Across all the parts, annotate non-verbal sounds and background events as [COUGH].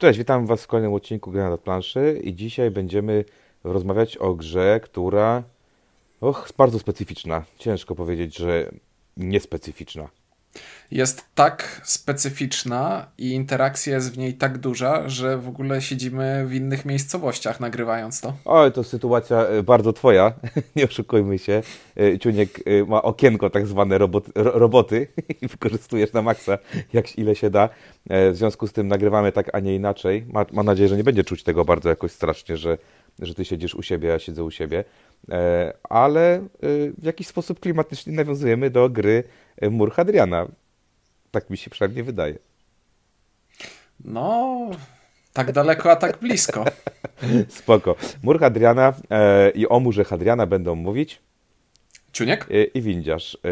Cześć, witam Was w kolejnym odcinku Gry na planszy i dzisiaj będziemy rozmawiać o grze, która och, jest bardzo specyficzna. Ciężko powiedzieć, że niespecyficzna. Jest tak specyficzna i interakcja jest w niej tak duża, że w ogóle siedzimy w innych miejscowościach nagrywając to. Oj, to sytuacja e, bardzo twoja, [LAUGHS] nie oszukujmy się. E, Ciuniek e, ma okienko tak zwane robot, ro, roboty [LAUGHS] i wykorzystujesz na maksa, jak ile się da. W związku z tym nagrywamy tak, a nie inaczej. Ma, mam nadzieję, że nie będzie czuć tego bardzo jakoś strasznie, że, że ty siedzisz u siebie, a ja siedzę u siebie. Ale w jakiś sposób klimatycznie nawiązujemy do gry Mur Hadriana. Tak mi się przynajmniej wydaje. No, tak daleko, a tak blisko. [LAUGHS] Spoko. Mur Hadriana e, i o murze Hadriana będą mówić. Ciuniek? E, I Windziarz. E,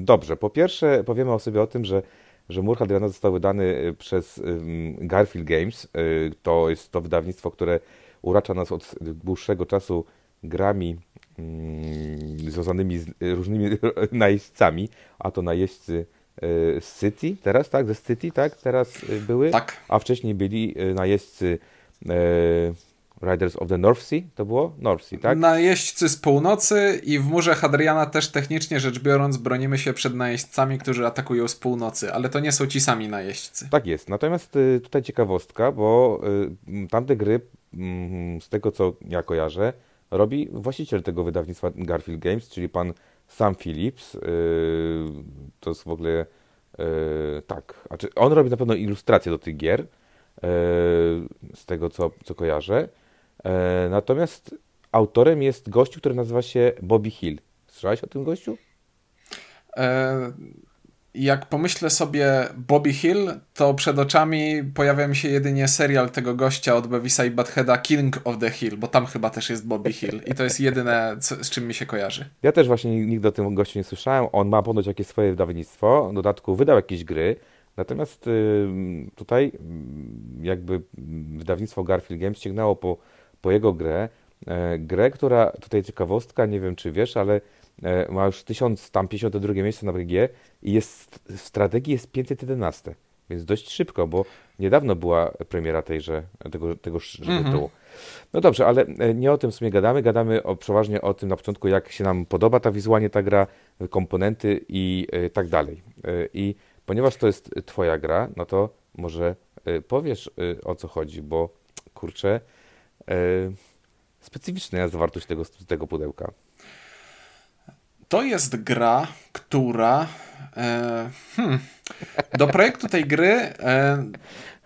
dobrze, po pierwsze powiemy o sobie o tym, że, że Mur Hadriana został wydany e, przez e, Garfield Games. E, to jest to wydawnictwo, które uracza nas od dłuższego czasu grami związanymi z różnymi [LAUGHS] najeźdźcami, a to najeźdźcy z City, teraz tak, ze City, tak, teraz y, były, tak. a wcześniej byli y, najeźdźcy Riders of the North Sea, to było? North Sea, tak? Najeźdźcy z północy i w murze Hadriana też technicznie rzecz biorąc bronimy się przed najeźdźcami, którzy atakują z północy, ale to nie są ci sami najeźdźcy. Tak jest, natomiast y, tutaj ciekawostka, bo tamte gry, mm, z tego co ja kojarzę, robi właściciel tego wydawnictwa Garfield Games, czyli pan sam Philips. Yy, to jest w ogóle yy, tak. On robi na pewno ilustracje do tych gier, yy, z tego co, co kojarzę. Natomiast autorem jest gościu, który nazywa się Bobby Hill. Słyszałeś o tym gościu? E jak pomyślę sobie Bobby Hill, to przed oczami pojawia mi się jedynie serial tego gościa od Bevisa i Buttheada King of the Hill, bo tam chyba też jest Bobby Hill i to jest jedyne, co, z czym mi się kojarzy. Ja też właśnie nigdy o tym gościu nie słyszałem. On ma ponoć jakieś swoje wydawnictwo, w dodatku wydał jakieś gry, natomiast tutaj jakby wydawnictwo Garfield Games sięgnęło po, po jego grę, e, grę, która, tutaj ciekawostka, nie wiem czy wiesz, ale ma już 1052 miejsce na BG i jest, w strategii jest 511, więc dość szybko, bo niedawno była premiera tejże, tego, tego mhm. tytułu. No dobrze, ale e, nie o tym w sumie gadamy, gadamy o, przeważnie o tym na początku, jak się nam podoba ta wizualnie ta gra, komponenty i y, tak dalej. Y, I ponieważ to jest twoja gra, no to może y, powiesz o co chodzi, bo kurczę, specyficzna jest zawartość tego, tego pudełka. To jest gra, która E, hmm. Do projektu tej gry e,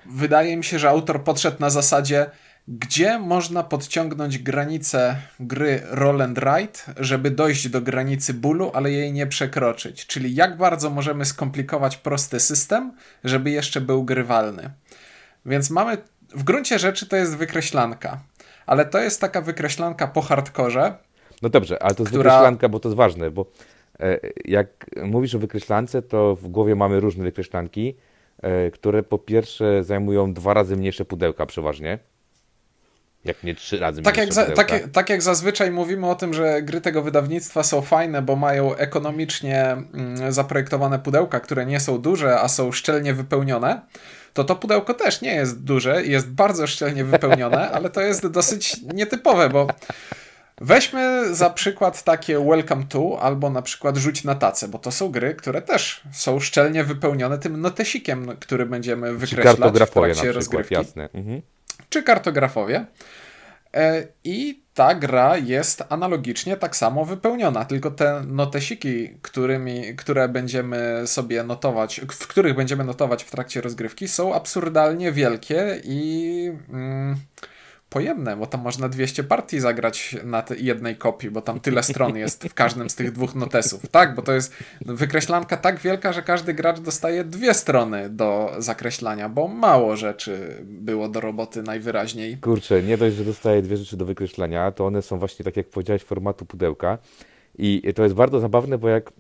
wydaje mi się, że autor podszedł na zasadzie, gdzie można podciągnąć granicę gry Roll and Ride, żeby dojść do granicy bólu, ale jej nie przekroczyć. Czyli jak bardzo możemy skomplikować prosty system, żeby jeszcze był grywalny. Więc mamy, w gruncie rzeczy to jest wykreślanka, ale to jest taka wykreślanka po hardkorze. No dobrze, ale to jest która... wykreślanka, bo to jest ważne, bo E, jak mówisz o wykreślance, to w głowie mamy różne wykreślanki, e, które po pierwsze zajmują dwa razy mniejsze pudełka przeważnie. Jak nie trzy razy tak mniejsze jak za, tak, tak, jak zazwyczaj mówimy o tym, że gry tego wydawnictwa są fajne, bo mają ekonomicznie mm, zaprojektowane pudełka, które nie są duże, a są szczelnie wypełnione, to to pudełko też nie jest duże, jest bardzo szczelnie wypełnione, [LAUGHS] ale to jest dosyć nietypowe, bo Weźmy za przykład takie Welcome to albo na przykład Rzuć na tacę, bo to są gry, które też są szczelnie wypełnione tym notesikiem, który będziemy wykreślać Czy w trakcie rozgrywki. Jasne. Mhm. Czy kartografowie. E, I ta gra jest analogicznie tak samo wypełniona, tylko te notesiki, którymi, które będziemy sobie notować, w których będziemy notować w trakcie rozgrywki, są absurdalnie wielkie i. Mm, pojemne, bo tam można 200 partii zagrać na jednej kopii, bo tam tyle stron jest w każdym z tych dwóch notesów. Tak, bo to jest wykreślanka tak wielka, że każdy gracz dostaje dwie strony do zakreślania, bo mało rzeczy było do roboty najwyraźniej. Kurczę, nie dość, że dostaje dwie rzeczy do wykreślania, to one są właśnie, tak jak powiedziałeś, formatu pudełka. I to jest bardzo zabawne, bo jak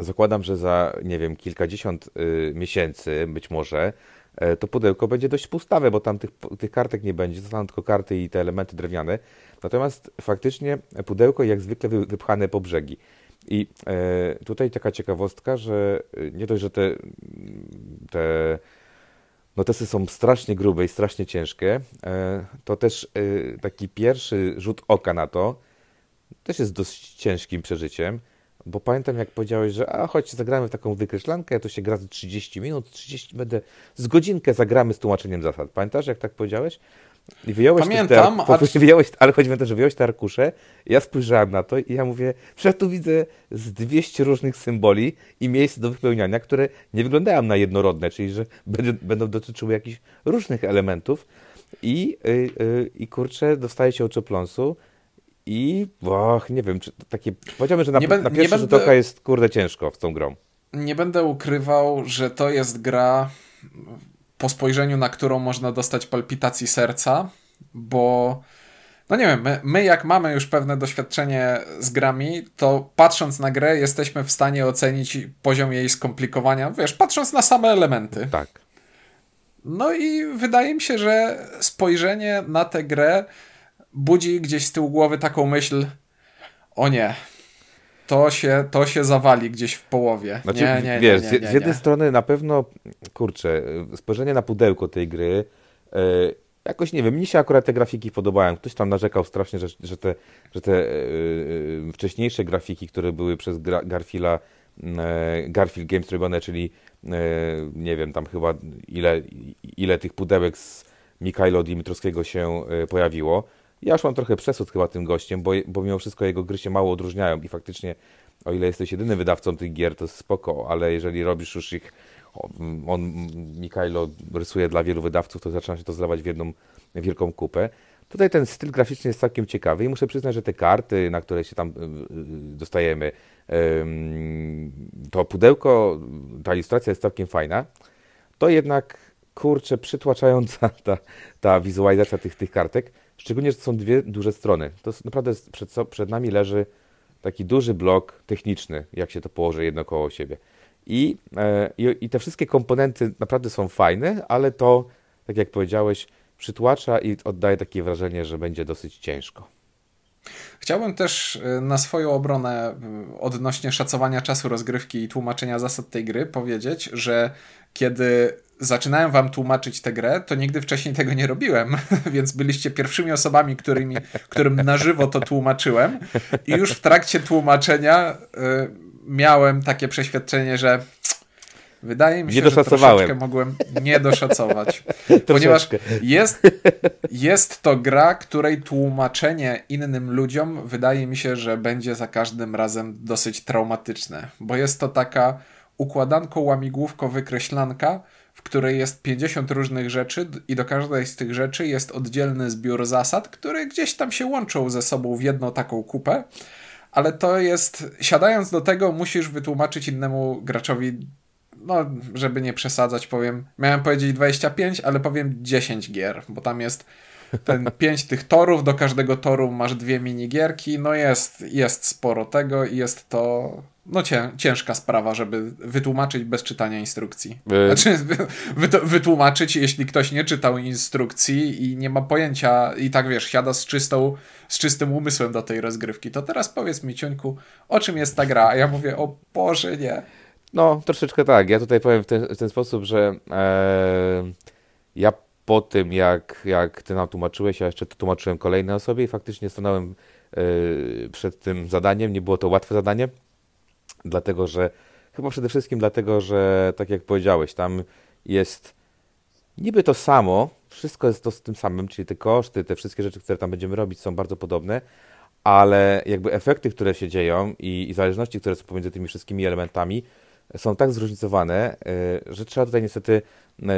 zakładam, że za, nie wiem, kilkadziesiąt y, miesięcy być może to pudełko będzie dość pustawe, bo tam tych, tych kartek nie będzie, zostaną tylko karty i te elementy drewniane. Natomiast faktycznie pudełko jak zwykle wypchane po brzegi. I e, tutaj taka ciekawostka, że e, nie dość, że te, te notesy są strasznie grube i strasznie ciężkie. E, to też e, taki pierwszy rzut oka na to też jest dość ciężkim przeżyciem, bo pamiętam jak powiedziałeś, że a chodź zagramy w taką wykreślankę, to się gra za 30 minut, 30 będę, z godzinkę zagramy z tłumaczeniem zasad. Pamiętasz jak tak powiedziałeś? I wyjąłeś Pamiętam, te, ar- [LAUGHS] wyjąłeś, ale chodzi mi o to, że wyjąłeś te arkusze, ja spojrzałem na to i ja mówię, że tu widzę z 200 różnych symboli i miejsc do wypełniania, które nie wyglądają na jednorodne, czyli że będą, będą dotyczyły jakichś różnych elementów i, yy, yy, i kurczę, dostaje się oczopląsu i och, nie wiem, czy takie, powiedziałbym, że na, na pierwszy rzut oka jest kurde ciężko z tą grą. Nie będę ukrywał, że to jest gra po spojrzeniu na którą można dostać palpitacji serca, bo no nie wiem, my, my, jak mamy już pewne doświadczenie z grami, to patrząc na grę jesteśmy w stanie ocenić poziom jej skomplikowania, wiesz, patrząc na same elementy. Tak. No i wydaje mi się, że spojrzenie na tę grę budzi gdzieś z tyłu głowy taką myśl, o nie, to się, to się zawali gdzieś w połowie. Znaczy, nie, nie, wiesz, nie, nie, nie, z jednej strony na pewno, kurczę, spojrzenie na pudełko tej gry, yy, jakoś nie wiem, mi się akurat te grafiki podobają. Ktoś tam narzekał strasznie, że, że te, że te yy, wcześniejsze grafiki, które były przez Garfila, yy, Garfield Games robione, czyli nie wiem, tam chyba ile, ile tych pudełek z Mikhailo Dimitrowskiego się pojawiło ja już mam trochę przesud chyba tym gościem, bo, bo mimo wszystko jego gry się mało odróżniają i faktycznie, o ile jesteś jedynym wydawcą tych gier, to spoko, ale jeżeli robisz już ich, on, Mikhailo rysuje dla wielu wydawców, to zaczyna się to zlewać w jedną wielką kupę. Tutaj ten styl graficzny jest całkiem ciekawy i muszę przyznać, że te karty, na które się tam y, y, dostajemy, to pudełko, ta ilustracja jest całkiem fajna, to jednak kurczę, przytłaczająca [LAUGHS] ta, ta wizualizacja tych, tych kartek. Szczególnie, że to są dwie duże strony. To jest, naprawdę przed, przed nami leży taki duży blok techniczny, jak się to położy jedno koło siebie. I, e, i, I, te wszystkie komponenty naprawdę są fajne, ale to, tak jak powiedziałeś, przytłacza i oddaje takie wrażenie, że będzie dosyć ciężko. Chciałbym też e, na swoją obronę e, odnośnie szacowania czasu rozgrywki i tłumaczenia zasad tej gry powiedzieć, że kiedy zaczynałem wam tłumaczyć tę grę, to nigdy wcześniej tego nie robiłem, [LAUGHS] więc byliście pierwszymi osobami, którymi, którym na żywo to tłumaczyłem. I już w trakcie tłumaczenia y, miałem takie przeświadczenie, że wydaje mi się, że troszeczkę mogłem nie doszacować, [LAUGHS] ponieważ jest, [LAUGHS] jest to gra, której tłumaczenie innym ludziom wydaje mi się, że będzie za każdym razem dosyć traumatyczne, bo jest to taka układanko łamigłówko wykreślanka, w której jest 50 różnych rzeczy i do każdej z tych rzeczy jest oddzielny zbiór zasad, które gdzieś tam się łączą ze sobą w jedną taką kupę, ale to jest, siadając do tego, musisz wytłumaczyć innemu graczowi, no, żeby nie przesadzać, powiem, miałem powiedzieć 25, ale powiem 10 gier, bo tam jest ten [LAUGHS] pięć tych torów, do każdego toru masz dwie minigierki, no jest, jest sporo tego i jest to no ciężka sprawa, żeby wytłumaczyć bez czytania instrukcji. E... Znaczy, wytłumaczyć, jeśli ktoś nie czytał instrukcji i nie ma pojęcia i tak wiesz, siada z, czystą, z czystym umysłem do tej rozgrywki, to teraz powiedz mi, Ciuńku, o czym jest ta gra? A ja mówię, o Boże, nie. No, troszeczkę tak. Ja tutaj powiem w ten, w ten sposób, że e, ja po tym, jak, jak ty nam tłumaczyłeś, ja jeszcze to tłumaczyłem kolejnej osobie i faktycznie stanąłem e, przed tym zadaniem. Nie było to łatwe zadanie dlatego że chyba przede wszystkim dlatego, że tak jak powiedziałeś, tam jest niby to samo, wszystko jest to z tym samym, czyli te koszty, te wszystkie rzeczy, które tam będziemy robić są bardzo podobne, ale jakby efekty, które się dzieją i, i zależności, które są pomiędzy tymi wszystkimi elementami są tak zróżnicowane, y, że trzeba tutaj niestety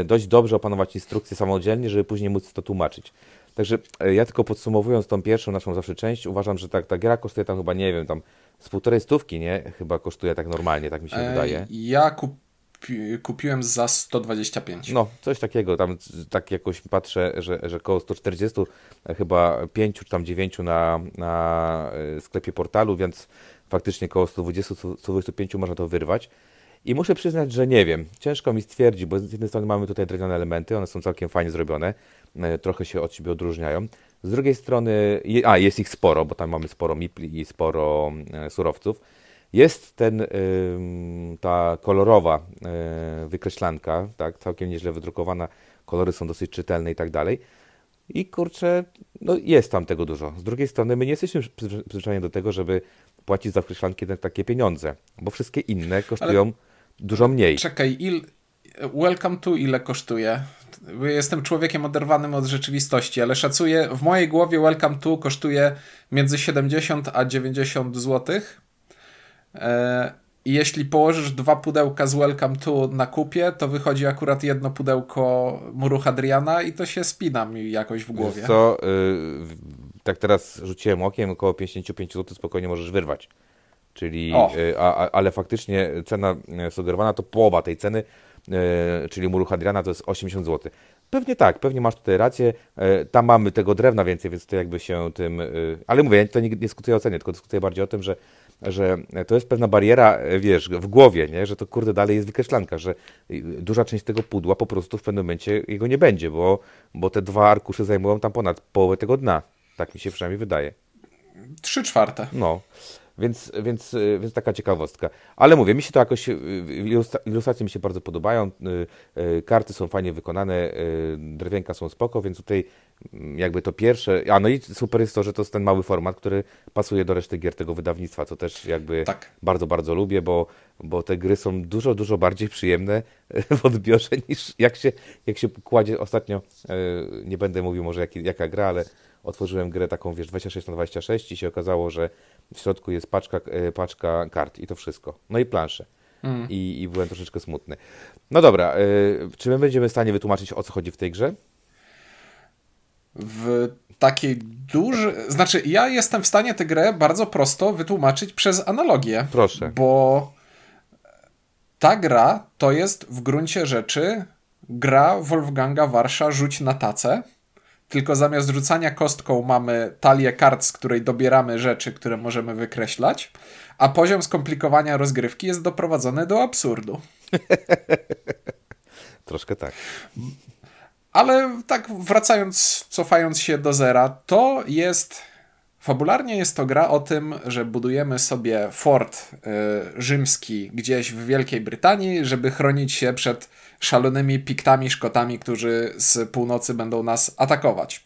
y, dość dobrze opanować instrukcję samodzielnie, żeby później móc to tłumaczyć. Także y, ja tylko podsumowując tą pierwszą naszą zawsze część, uważam, że tak, ta gra kosztuje tam chyba, nie wiem, tam z półtorej stówki, nie? Chyba kosztuje tak normalnie, tak mi się e, wydaje. Ja kup kupiłem za 125. No, coś takiego. Tam tak jakoś patrzę, że, że około 140, e, chyba 5 czy tam 9 na, na e, sklepie portalu, więc faktycznie około 120-125 można to wyrwać. I muszę przyznać, że nie wiem. Ciężko mi stwierdzić, bo z jednej strony mamy tutaj drewniane elementy, one są całkiem fajnie zrobione, trochę się od siebie odróżniają. Z drugiej strony, a jest ich sporo, bo tam mamy sporo mipli i sporo e, surowców. Jest ten, ta kolorowa e, wykreślanka, tak, całkiem nieźle wydrukowana, kolory są dosyć czytelne i tak dalej. I kurczę, no jest tam tego dużo. Z drugiej strony my nie jesteśmy przyzwyczajeni do tego, żeby płacić za określanki takie pieniądze, bo wszystkie inne kosztują Ale... dużo mniej. Czekaj, il... Welcome to ile kosztuje? Jestem człowiekiem oderwanym od rzeczywistości, ale szacuję, w mojej głowie Welcome to kosztuje między 70 a 90 zł. E, I jeśli położysz dwa pudełka z Welcome to na kupie, to wychodzi akurat jedno pudełko muru Hadriana i to się spina mi jakoś w głowie. co, yy, tak teraz rzuciłem okiem, około 55 zł spokojnie możesz wyrwać. Czyli, yy, a, a, ale faktycznie cena y, sugerowana to połowa tej ceny, E, czyli muru Hadriana, to jest 80 zł. Pewnie tak, pewnie masz tutaj rację. E, tam mamy tego drewna więcej, więc to jakby się tym. E, ale mówię, ja to nie dyskutuję o cenie, tylko dyskutuję bardziej o tym, że, że to jest pewna bariera, wiesz, w głowie, nie? że to kurde dalej jest wykreślanka, że duża część tego pudła po prostu w pewnym momencie jego nie będzie, bo, bo te dwa arkusze zajmują tam ponad połowę tego dna. Tak mi się przynajmniej wydaje. Trzy czwarte. No. Więc, więc, y, więc taka ciekawostka. Ale mówię, mi się to jakoś, y, ilustracje mi się bardzo podobają, y, karty są fajnie wykonane, drewienka są spoko, więc tutaj mm, jakby to pierwsze, a no i super jest to, że to jest ten mały format, który pasuje do reszty gier tego wydawnictwa, co też jakby tak. bardzo, bardzo lubię, bo, bo te gry są dużo, dużo bardziej przyjemne [LAUGHS] w odbiorze niż jak się, jak się kładzie ostatnio, nie będę mówił może jak, jaka gra, ale otworzyłem grę taką, wiesz, 26 na 26 i się okazało, że w środku jest paczka, e, paczka kart i to wszystko. No i plansze. Mm. I, I byłem troszeczkę smutny. No dobra, y, czy my będziemy w stanie wytłumaczyć, o co chodzi w tej grze? W takiej dużej. Znaczy, ja jestem w stanie tę grę bardzo prosto wytłumaczyć przez analogię. Proszę. Bo ta gra to jest w gruncie rzeczy gra Wolfganga Warsza Rzuć na tacę tylko zamiast rzucania kostką mamy talię kart, z której dobieramy rzeczy, które możemy wykreślać, a poziom skomplikowania rozgrywki jest doprowadzony do absurdu. [LAUGHS] Troszkę tak. Ale tak wracając, cofając się do zera, to jest Fabularnie jest to gra o tym, że budujemy sobie fort y, rzymski gdzieś w Wielkiej Brytanii, żeby chronić się przed szalonymi piktami, szkotami, którzy z północy będą nas atakować.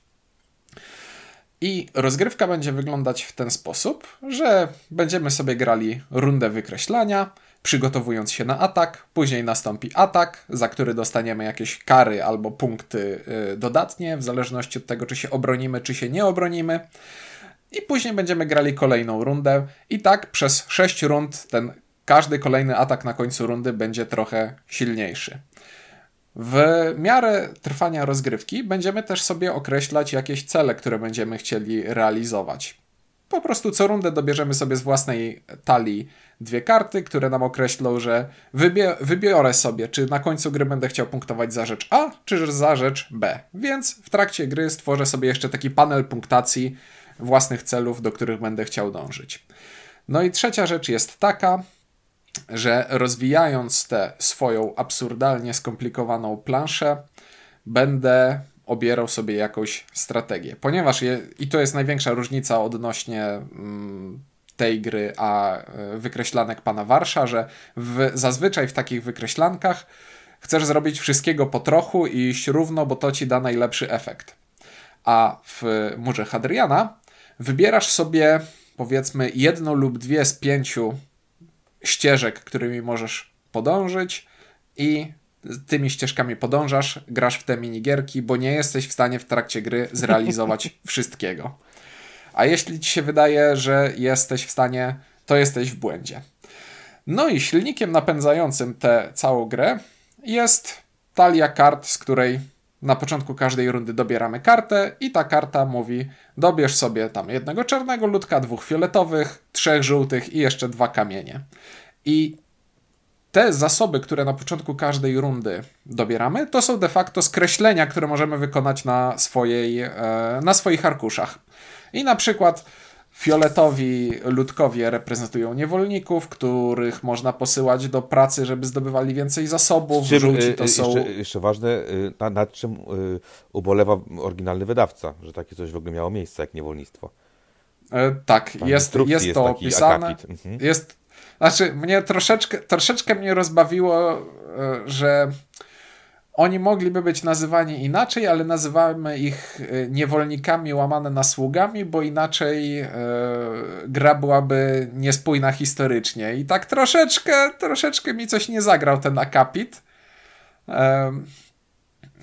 I rozgrywka będzie wyglądać w ten sposób, że będziemy sobie grali rundę wykreślania, przygotowując się na atak, później nastąpi atak, za który dostaniemy jakieś kary albo punkty y, dodatnie, w zależności od tego, czy się obronimy, czy się nie obronimy. I później będziemy grali kolejną rundę. I tak przez 6 rund ten każdy kolejny atak na końcu rundy będzie trochę silniejszy. W miarę trwania rozgrywki będziemy też sobie określać jakieś cele, które będziemy chcieli realizować. Po prostu co rundę dobierzemy sobie z własnej talii dwie karty, które nam określą, że wybiorę sobie, czy na końcu gry będę chciał punktować za rzecz A, czy za rzecz B. Więc w trakcie gry stworzę sobie jeszcze taki panel punktacji, własnych celów, do których będę chciał dążyć. No i trzecia rzecz jest taka, że rozwijając tę swoją absurdalnie skomplikowaną planszę, będę obierał sobie jakąś strategię. Ponieważ, je, i to jest największa różnica odnośnie mm, tej gry, a e, wykreślanek pana Warsza, że w, zazwyczaj w takich wykreślankach chcesz zrobić wszystkiego po trochu i iść równo, bo to ci da najlepszy efekt. A w murze Hadriana wybierasz sobie powiedzmy jedną lub dwie z pięciu ścieżek, którymi możesz podążyć i tymi ścieżkami podążasz, grasz w te minigierki, bo nie jesteś w stanie w trakcie gry zrealizować [LAUGHS] wszystkiego. A jeśli ci się wydaje, że jesteś w stanie, to jesteś w błędzie. No i silnikiem napędzającym tę całą grę jest talia kart, z której na początku każdej rundy dobieramy kartę i ta karta mówi dobierz sobie tam jednego czarnego ludka, dwóch fioletowych, trzech żółtych i jeszcze dwa kamienie. I te zasoby, które na początku każdej rundy dobieramy, to są de facto skreślenia, które możemy wykonać na, swojej, e, na swoich arkuszach. I na przykład Fioletowi ludkowie reprezentują niewolników, których można posyłać do pracy, żeby zdobywali więcej zasobów. Czym, Żółci to y, y, są... Jeszcze, jeszcze ważne, y, nad, nad czym ubolewa oryginalny wydawca, że takie coś w ogóle miało miejsce, jak niewolnictwo. E, tak, jest, jest, jest to opisane. Mhm. Jest, znaczy, mnie troszeczkę, troszeczkę mnie rozbawiło, e, że oni mogliby być nazywani inaczej, ale nazywamy ich e, niewolnikami łamane na sługami, bo inaczej e, gra byłaby niespójna historycznie. I tak troszeczkę, troszeczkę mi coś nie zagrał ten akapit. E,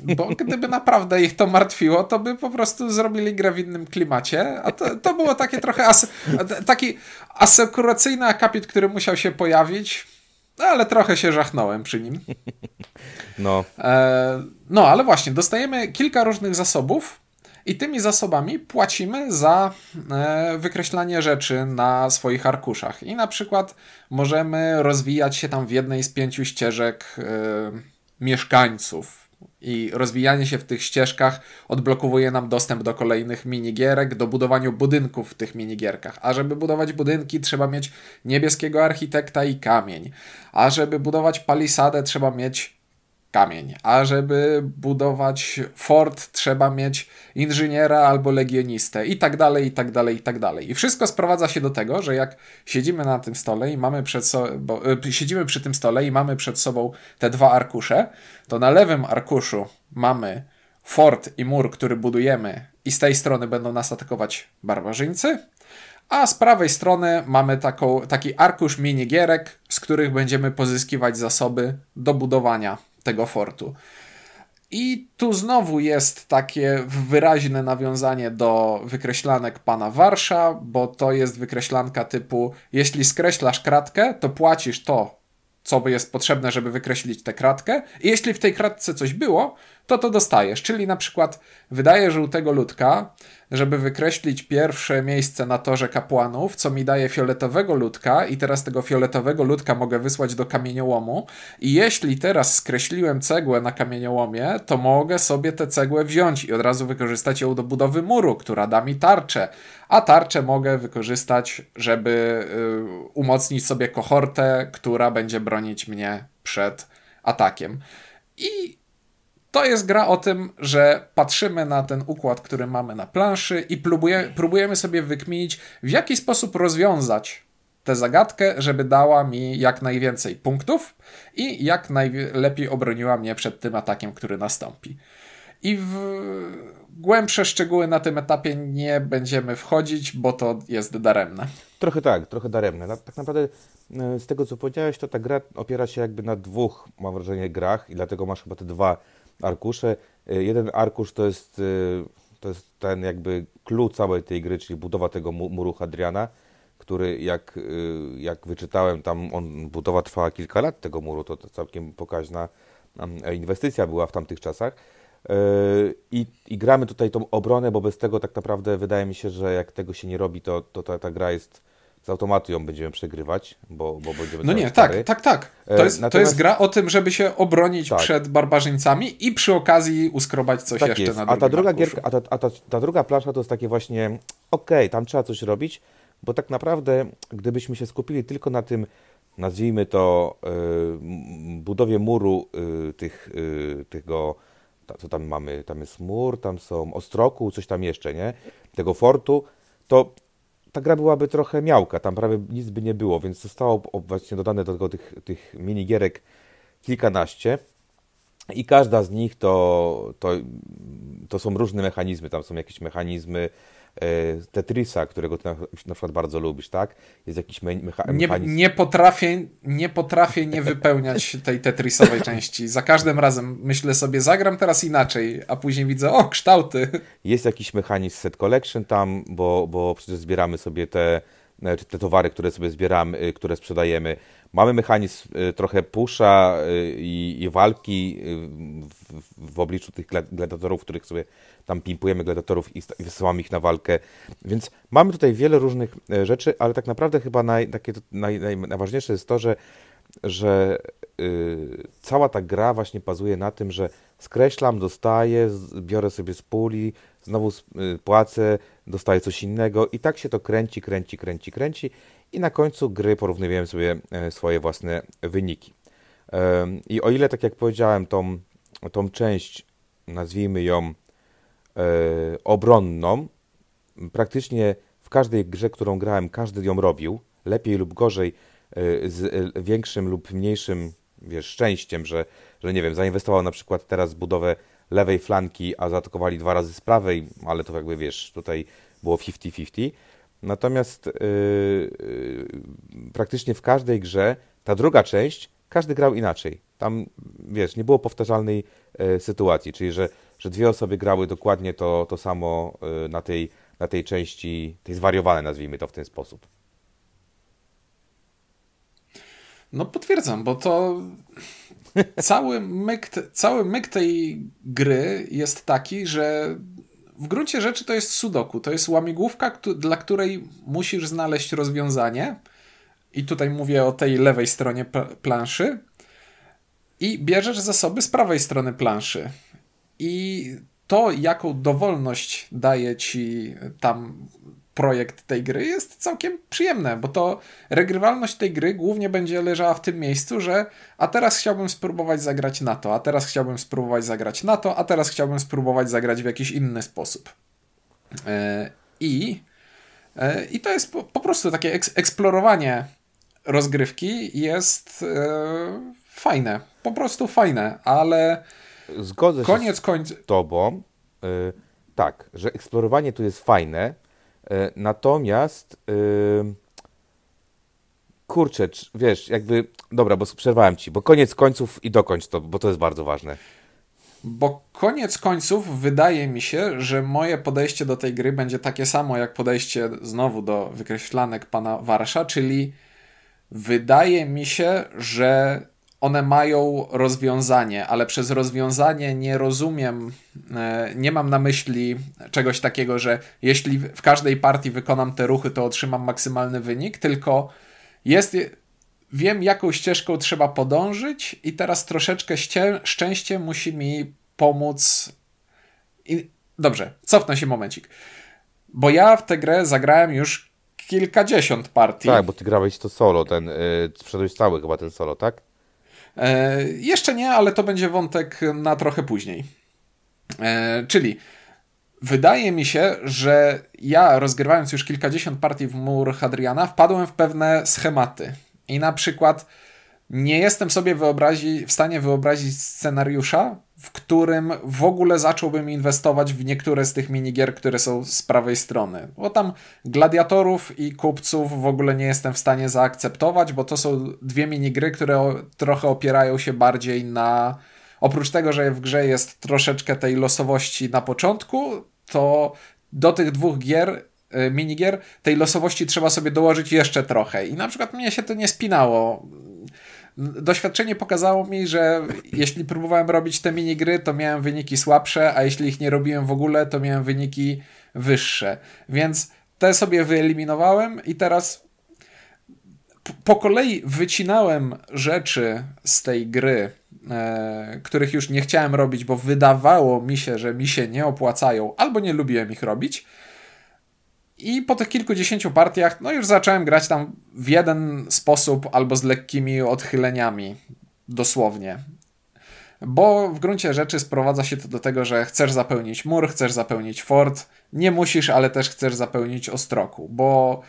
bo [LAUGHS] gdyby naprawdę ich to martwiło, to by po prostu zrobili grę w innym klimacie. A to, to było takie trochę as taki asekuracyjny akapit, który musiał się pojawić. Ale trochę się żachnąłem przy nim. [LAUGHS] No. E, no, ale właśnie, dostajemy kilka różnych zasobów i tymi zasobami płacimy za e, wykreślanie rzeczy na swoich arkuszach. I na przykład możemy rozwijać się tam w jednej z pięciu ścieżek e, mieszkańców i rozwijanie się w tych ścieżkach odblokowuje nam dostęp do kolejnych minigierek, do budowania budynków w tych minigierkach. A żeby budować budynki, trzeba mieć niebieskiego architekta i kamień. A żeby budować palisadę, trzeba mieć kamień. A żeby budować fort, trzeba mieć inżyniera albo legionistę i tak dalej, i tak dalej, i tak dalej. I wszystko sprowadza się do tego, że jak siedzimy na tym stole i mamy przed sobą, y, siedzimy przy tym stole i mamy przed sobą te dwa arkusze, to na lewym arkuszu mamy fort i mur, który budujemy i z tej strony będą nas atakować barbarzyńcy, a z prawej strony mamy taką, taki arkusz minigierek, z których będziemy pozyskiwać zasoby do budowania tego fortu. I tu znowu jest takie wyraźne nawiązanie do wykreślanek pana Warsza, bo to jest wykreślanka typu: jeśli skreślasz kratkę, to płacisz to, co jest potrzebne, żeby wykreślić tę kratkę. I jeśli w tej kratce coś było, to to dostajesz. Czyli na przykład wydaje żółtego ludka, żeby wykreślić pierwsze miejsce na torze kapłanów, co mi daje fioletowego ludka i teraz tego fioletowego ludka mogę wysłać do kamieniołomu i jeśli teraz skreśliłem cegłę na kamieniołomie, to mogę sobie tę cegłę wziąć i od razu wykorzystać ją do budowy muru, która da mi tarczę, a tarczę mogę wykorzystać, żeby y, umocnić sobie kohortę, która będzie bronić mnie przed atakiem. I to jest gra o tym, że patrzymy na ten układ, który mamy na planszy i próbuje, próbujemy sobie wykminić, w jaki sposób rozwiązać tę zagadkę, żeby dała mi jak najwięcej punktów i jak najlepiej obroniła mnie przed tym atakiem, który nastąpi. I w głębsze szczegóły na tym etapie nie będziemy wchodzić, bo to jest daremne. Trochę tak, trochę daremne. Tak naprawdę e, z tego, co powiedziałeś, to ta gra opiera się jakby na dwóch, mam wrażenie, grach i dlatego masz chyba te dwa arkusze. Y, jeden arkusz to jest, y, to jest ten jakby clue całej tej gry, czyli budowa tego muru Hadriana, który jak, y, jak wyczytałem, tam on, budowa trwała kilka lat tego muru, to, to całkiem pokaźna inwestycja była w tamtych czasach. I, I, gramy tutaj tą obronę, bo bez tego tak naprawdę wydaje mi się, że jak tego się nie robi, to, to ta, ta gra jest z automatu ją będziemy przegrywać, bo, bo będziemy. No nie, tak, tak, tak. To jest, Natomiast... to jest gra o tym, żeby się obronić tak. przed barbarzyńcami i przy okazji uskrobać coś tak jeszcze jest. na A ta druga gierka, a, ta, a ta, ta, druga plansza to jest takie właśnie, okej, okay, tam trzeba coś robić, bo tak naprawdę, gdybyśmy się skupili tylko na tym, nazwijmy to, yy, budowie muru yy, tych, yy, tego, co tam mamy, tam jest mur, tam są ostroku, coś tam jeszcze, nie? Tego fortu, to ta gra byłaby trochę miałka, tam prawie nic by nie było, więc zostało właśnie dodane do tego tych, tych minigierek kilkanaście i każda z nich to, to, to są różne mechanizmy, tam są jakieś mechanizmy Tetrisa, którego ty na, na przykład bardzo lubisz, tak? Jest jakiś me mechanizm. Nie, nie, potrafię, nie potrafię nie wypełniać [LAUGHS] tej Tetrisowej części. Za każdym razem myślę sobie, zagram teraz inaczej, a później widzę, o, kształty. Jest jakiś mechanizm set collection tam, bo, bo przecież zbieramy sobie te, e, te towary, które sobie zbieramy, e, które sprzedajemy. Mamy mechanizm trochę pusza i, i walki w, w, obliczu tych gladiatorów, których sobie tam pimpujemy gladiatorów i, i wysyłamy ich na walkę. Więc mamy tutaj wiele różnych e, rzeczy, ale tak naprawdę chyba naj, takie, naj, naj, najważniejsze jest to, że, że yy, cała ta gra właśnie bazuje na tym, że skreślam, dostaję, biorę sobie z puli, znowu yy, płacę, dostaję coś innego i tak się to kręci, kręci, kręci, kręci i na końcu gry porównujemy sobie yy, swoje własne wyniki. I o ile, tak jak powiedziałem, tą, tą część, nazwijmy ją E, obronną. Praktycznie w każdej grze, którą grałem, każdy ją robił, lepiej lub gorzej, e, z większym lub mniejszym wiesz, szczęściem, że, że nie wiem, zainwestował na przykład teraz w budowę lewej flanki, a zaatakowali dwa razy z prawej, ale to jakby wiesz, tutaj było 50-50. Natomiast yy, praktycznie w każdej grze ta druga część, każdy grał inaczej. Tam, wiesz, nie było powtarzalnej yy, sytuacji, czyli że, że dwie osoby grały dokładnie to, to samo na, tej, na tej części, tej zwariowanej, nazwijmy to w ten sposób. No potwierdzam, bo to cały myk, cały myk tej gry jest taki, że w gruncie rzeczy to jest sudoku. To jest łamigłówka, dla której musisz znaleźć rozwiązanie. I tutaj mówię o tej lewej stronie planszy. I bierzesz zasoby z prawej strony planszy. I to, jaką dowolność daje ci tam projekt tej gry jest całkiem przyjemne, bo to regrywalność tej gry głównie będzie leżała w tym miejscu, że a teraz chciałbym spróbować zagrać na to, a teraz chciałbym spróbować zagrać na to, a teraz chciałbym spróbować zagrać w jakiś inny sposób. E, I, e, i to jest po, po prostu takie eksplorowanie rozgrywki jest e, fajne, po prostu fajne, ale Zgodzę koniec się z tobą, tak, że eksplorowanie tu jest fajne, natomiast yy, kurczę, wiesz, jakby, dobra, bo przerwałem ci, bo koniec końców i dokończ to, bo to jest bardzo ważne. Bo koniec końców wydaje mi się, że moje podejście do tej gry będzie takie samo jak podejście znowu do wykreślanek pana Warsza, czyli wydaje mi się, że one mają rozwiązanie, ale przez rozwiązanie nie rozumiem, e, nie mam na myśli czegoś takiego, że jeśli w każdej partii wykonam te ruchy, to otrzymam maksymalny wynik, tylko jest, wiem jaką ścieżką trzeba podążyć i teraz troszeczkę szczęście musi mi pomóc. I, dobrze, cofnę się momencik. Bo ja w tę grę zagrałem już kilkadziesiąt partii. Tak, bo ty grałeś to solo, ten, yy, sprzedałeś cały chyba ten solo, tak? E, jeszcze nie, ale to będzie wątek na trochę później. E, czyli wydaje mi się, że ja rozgrywając już kilkadziesiąt partii w mur Hadriana wpadłem w pewne schematy. I na przykład nie jestem sobie wyobrazi, w stanie wyobrazić scenariusza, w którym w ogóle zacząłbym inwestować w niektóre z tych minigier, które są z prawej strony. Bo tam gladiatorów i kupców w ogóle nie jestem w stanie zaakceptować, bo to są dwie minigry, które trochę opierają się bardziej na. Oprócz tego, że w grze jest troszeczkę tej losowości na początku, to do tych dwóch gier y, minigier, tej losowości trzeba sobie dołożyć jeszcze trochę. I na przykład mnie się to nie spinało doświadczenie pokazało mi, że jeśli próbowałem robić te minigry, to miałem wyniki słabsze, a jeśli ich nie robiłem w ogóle, to miałem wyniki wyższe. Więc te sobie wyeliminowałem i teraz po kolei wycinałem rzeczy z tej gry, e, których już nie chciałem robić, bo wydawało mi się, że mi się nie opłacają, albo nie lubiłem ich robić. I po tych kilkudziesięciu partiach, no już zacząłem grać tam w jeden sposób albo z lekkimi odchyleniami, dosłownie. Bo w gruncie rzeczy sprowadza się to do tego, że chcesz zapełnić mur, chcesz zapełnić fort, nie musisz, ale też chcesz zapełnić ostroku, bo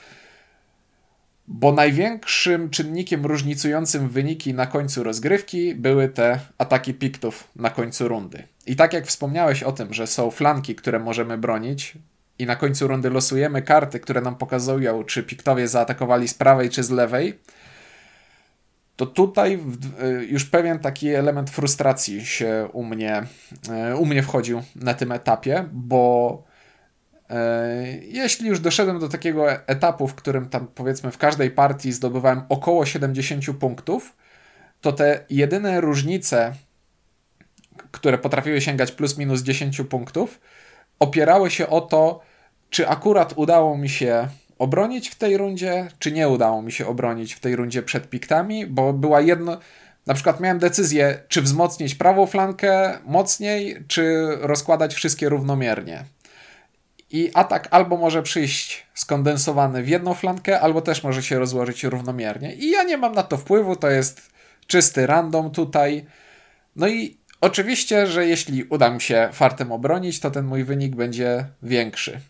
bo największym czynnikiem różnicującym wyniki na końcu rozgrywki były te ataki piktów na końcu rundy. I tak jak wspomniałeś o tym, że są flanki, które możemy bronić, i na końcu rundy losujemy karty, które nam pokazują, czy piktowie zaatakowali z prawej czy z lewej, to tutaj y, już pewien taki element frustracji się u mnie, y, u mnie wchodził na tym etapie, bo y, jeśli już doszedłem do takiego etapu, w którym tam powiedzmy w każdej partii zdobywałem około 70 punktów, to te jedyne różnice, które potrafiły sięgać plus minus 10 punktów, opierały się o to, czy akurat udało mi się obronić w tej rundzie, czy nie udało mi się obronić w tej rundzie przed piktami, bo była jedno. Na przykład miałem decyzję, czy wzmocnić prawą flankę mocniej, czy rozkładać wszystkie równomiernie. I atak albo może przyjść skondensowany w jedną flankę, albo też może się rozłożyć równomiernie. I ja nie mam na to wpływu, to jest czysty random tutaj. No i Oczywiście, że jeśli uda mi się fartem obronić, to ten mój wynik będzie większy.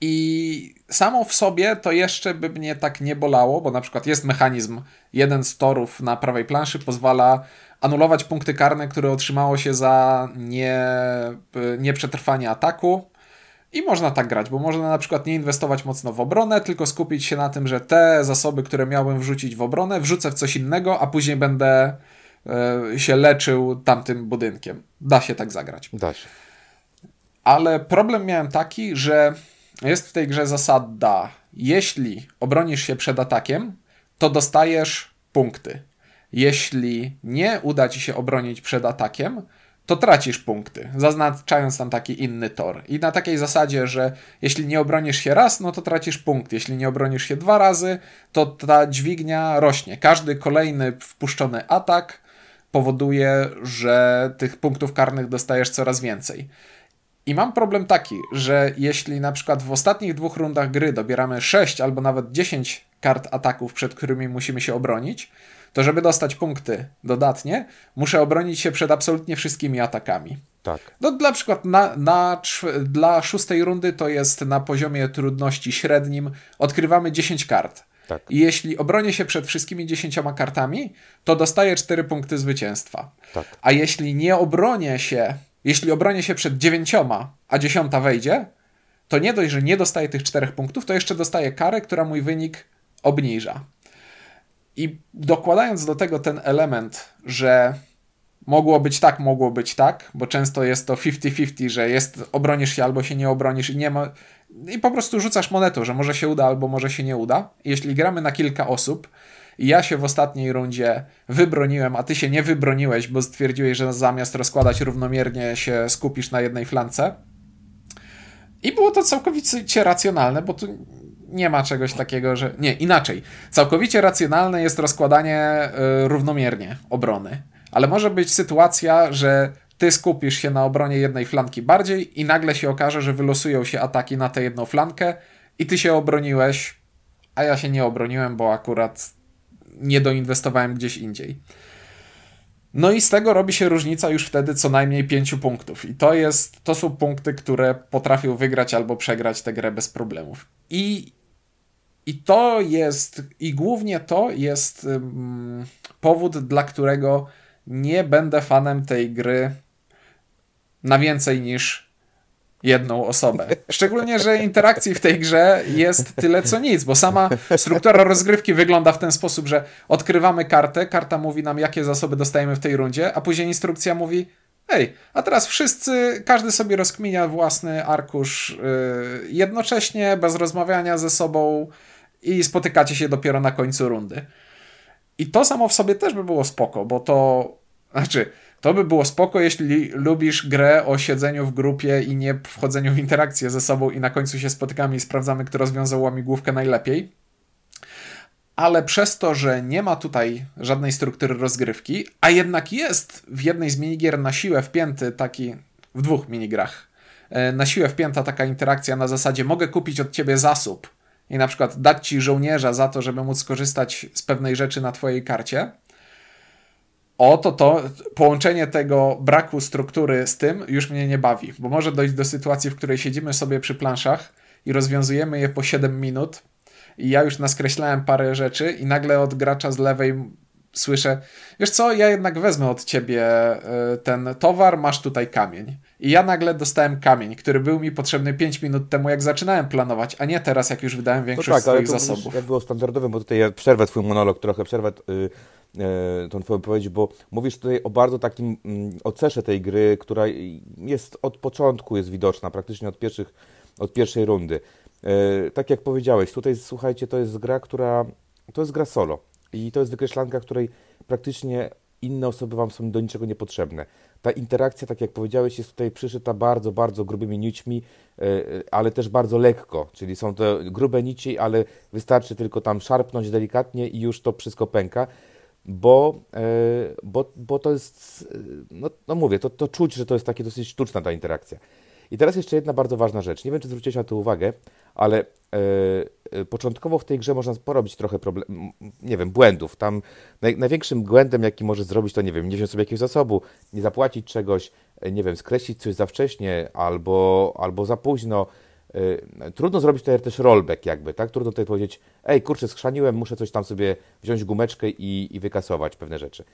I samo w sobie to jeszcze by mnie tak nie bolało, bo na przykład jest mechanizm, jeden z torów na prawej planszy pozwala anulować punkty karne, które otrzymało się za nie, nieprzetrwanie ataku. I można tak grać, bo można na przykład nie inwestować mocno w obronę, tylko skupić się na tym, że te zasoby, które miałbym wrzucić w obronę, wrzucę w coś innego, a później będę e, się leczył tamtym budynkiem. Da się tak zagrać. Da się. Ale problem miałem taki, że jest w tej grze zasada, jeśli obronisz się przed atakiem, to dostajesz punkty. Jeśli nie uda ci się obronić przed atakiem, to tracisz punkty, zaznaczając tam taki inny tor. I na takiej zasadzie, że jeśli nie obronisz się raz, no to tracisz punkt. Jeśli nie obronisz się dwa razy, to ta dźwignia rośnie. Każdy kolejny wpuszczony atak powoduje, że tych punktów karnych dostajesz coraz więcej. I mam problem taki, że jeśli na przykład w ostatnich dwóch rundach gry dobieramy 6 albo nawet 10 kart ataków, przed którymi musimy się obronić, to żeby dostać punkty dodatnie, muszę obronić się przed absolutnie wszystkimi atakami. Tak. No, dla przykład na, na, dla szóstej rundy to jest na poziomie trudności średnim, odkrywamy 10 kart. Tak. I jeśli obronię się przed wszystkimi 10 kartami, to dostaję 4 punkty zwycięstwa. Tak. A jeśli nie obronię się, jeśli obronię się przed 9, a 10 wejdzie, to nie dość, że nie dostaję tych 4 punktów, to jeszcze dostaję karę, która mój wynik obniża. I dokładając do tego ten element, że mogło być tak, mogło być tak, bo często jest to 50-50, że jest obronisz się albo się nie obronisz i nie ma. I po prostu rzucasz monetą, że może się uda albo może się nie uda. Jeśli gramy na kilka osób ja się w ostatniej rundzie wybroniłem, a ty się nie wybroniłeś, bo stwierdziłeś, że zamiast rozkładać równomiernie się skupisz na jednej flance. I było to całkowicie racjonalne, bo tu nie ma czegoś takiego, że. Nie, inaczej. Całkowicie racjonalne jest rozkładanie y, równomiernie obrony. Ale może być sytuacja, że ty skupisz się na obronie jednej flanki bardziej i nagle się okaże, że wylosują się ataki na tę jedną flankę i ty się obroniłeś, a ja się nie obroniłem, bo akurat nie doinwestowałem gdzieś indziej. No i z tego robi się różnica już wtedy co najmniej pięciu punktów. I to jest, to są punkty, które potrafią wygrać albo przegrać tę grę bez problemów. I i to jest, i głównie to jest um, powód, dla którego nie będę fanem tej gry na więcej niż jedną osobę. Szczególnie, że interakcji w tej grze jest tyle co nic, bo sama struktura rozgrywki wygląda w ten sposób, że odkrywamy kartę, karta mówi nam, jakie zasoby dostajemy w tej rundzie, a później instrukcja mówi, Ej, a teraz wszyscy, każdy sobie rozkminia własny arkusz yy, jednocześnie, bez rozmawiania ze sobą i spotykacie się dopiero na końcu rundy. I to samo w sobie też by było spoko, bo to, znaczy, to by było spoko, jeśli lubisz grę o siedzeniu w grupie i nie wchodzeniu w interakcję ze sobą i na końcu się spotykamy i sprawdzamy, kto rozwiązał łamigłówkę najlepiej. Ale przez to, że nie ma tutaj żadnej struktury rozgrywki, a jednak jest w jednej z minigier na siłę wpięty taki, w dwóch minigrach, e, na siłę wpięta taka interakcja na zasadzie mogę kupić od ciebie zasób, i na przykład dać ci żołnierza za to, żeby móc skorzystać z pewnej rzeczy na twojej karcie, oto to połączenie tego braku struktury z tym już mnie nie bawi, bo może dojść do sytuacji, w której siedzimy sobie przy planszach i rozwiązujemy je po 7 minut i ja już naskreślałem parę rzeczy i nagle od gracza z lewej słyszę, wiesz co, ja jednak wezmę od ciebie e, ten towar, masz tutaj kamień. I ja nagle dostałem kamień, który był mi potrzebny 5 minut temu, jak zaczynałem planować, a nie teraz, jak już wydałem większość no tak, swoich zasobów. Jak było standardowym, bo tutaj ja przerwę twój monolog, trochę przerwę yy, yy, tą twoją wypowiedź, bo mówisz tutaj o bardzo takim yy, ocesze tej gry, która jest od początku jest widoczna, praktycznie od, pierwszych, od pierwszej rundy. Yy, tak jak powiedziałeś, tutaj słuchajcie, to jest gra, która, to jest gra solo i to jest wykreślanka, której praktycznie inne osoby wam są do niczego niepotrzebne. Ta interakcja, tak jak powiedziałeś, jest tutaj przyszyta bardzo, bardzo grubymi nićmi, e, ale też bardzo lekko, czyli są to grube nici, ale wystarczy tylko tam szarpnąć delikatnie i już to wszystko pęka, bo, e, bo, bo to jest, no, no mówię, to, to czuć, że to jest takie dosyć sztuczna ta interakcja. I teraz jeszcze jedna bardzo ważna rzecz. Nie wiem, czy zwróciłeś na to uwagę, ale e, początkowo w tej grze można porobić trochę nie wiem, błędów. Tam naj, największym błędem, jaki możesz zrobić, to nie wiem, nie wziąć sobie jakiegoś zasobu, nie zapłacić czegoś, nie wiem, skreślić coś za wcześnie albo, albo za późno. y, trudno zrobić tutaj też rollback jakby, tak? Trudno tutaj powiedzieć, ej, kurczę, skrzaniłem, muszę coś tam sobie wziąć gumeczkę i, i wykasować pewne rzeczy.